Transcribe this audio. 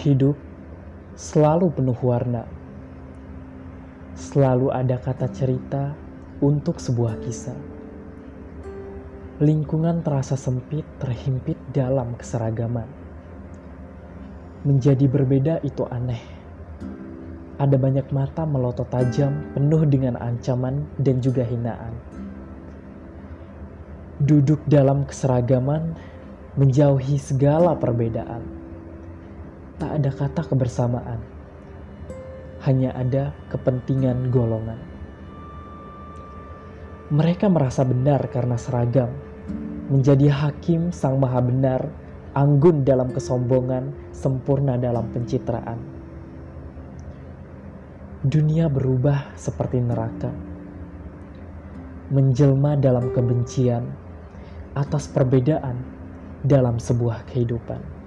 Hidup selalu penuh warna. Selalu ada kata cerita untuk sebuah kisah. Lingkungan terasa sempit terhimpit dalam keseragaman. Menjadi berbeda itu aneh. Ada banyak mata melotot tajam penuh dengan ancaman dan juga hinaan. Duduk dalam keseragaman menjauhi segala perbedaan. Tak ada kata kebersamaan, hanya ada kepentingan golongan. Mereka merasa benar karena seragam, menjadi hakim sang maha benar, anggun dalam kesombongan, sempurna dalam pencitraan. Dunia berubah seperti neraka, menjelma dalam kebencian atas perbedaan dalam sebuah kehidupan.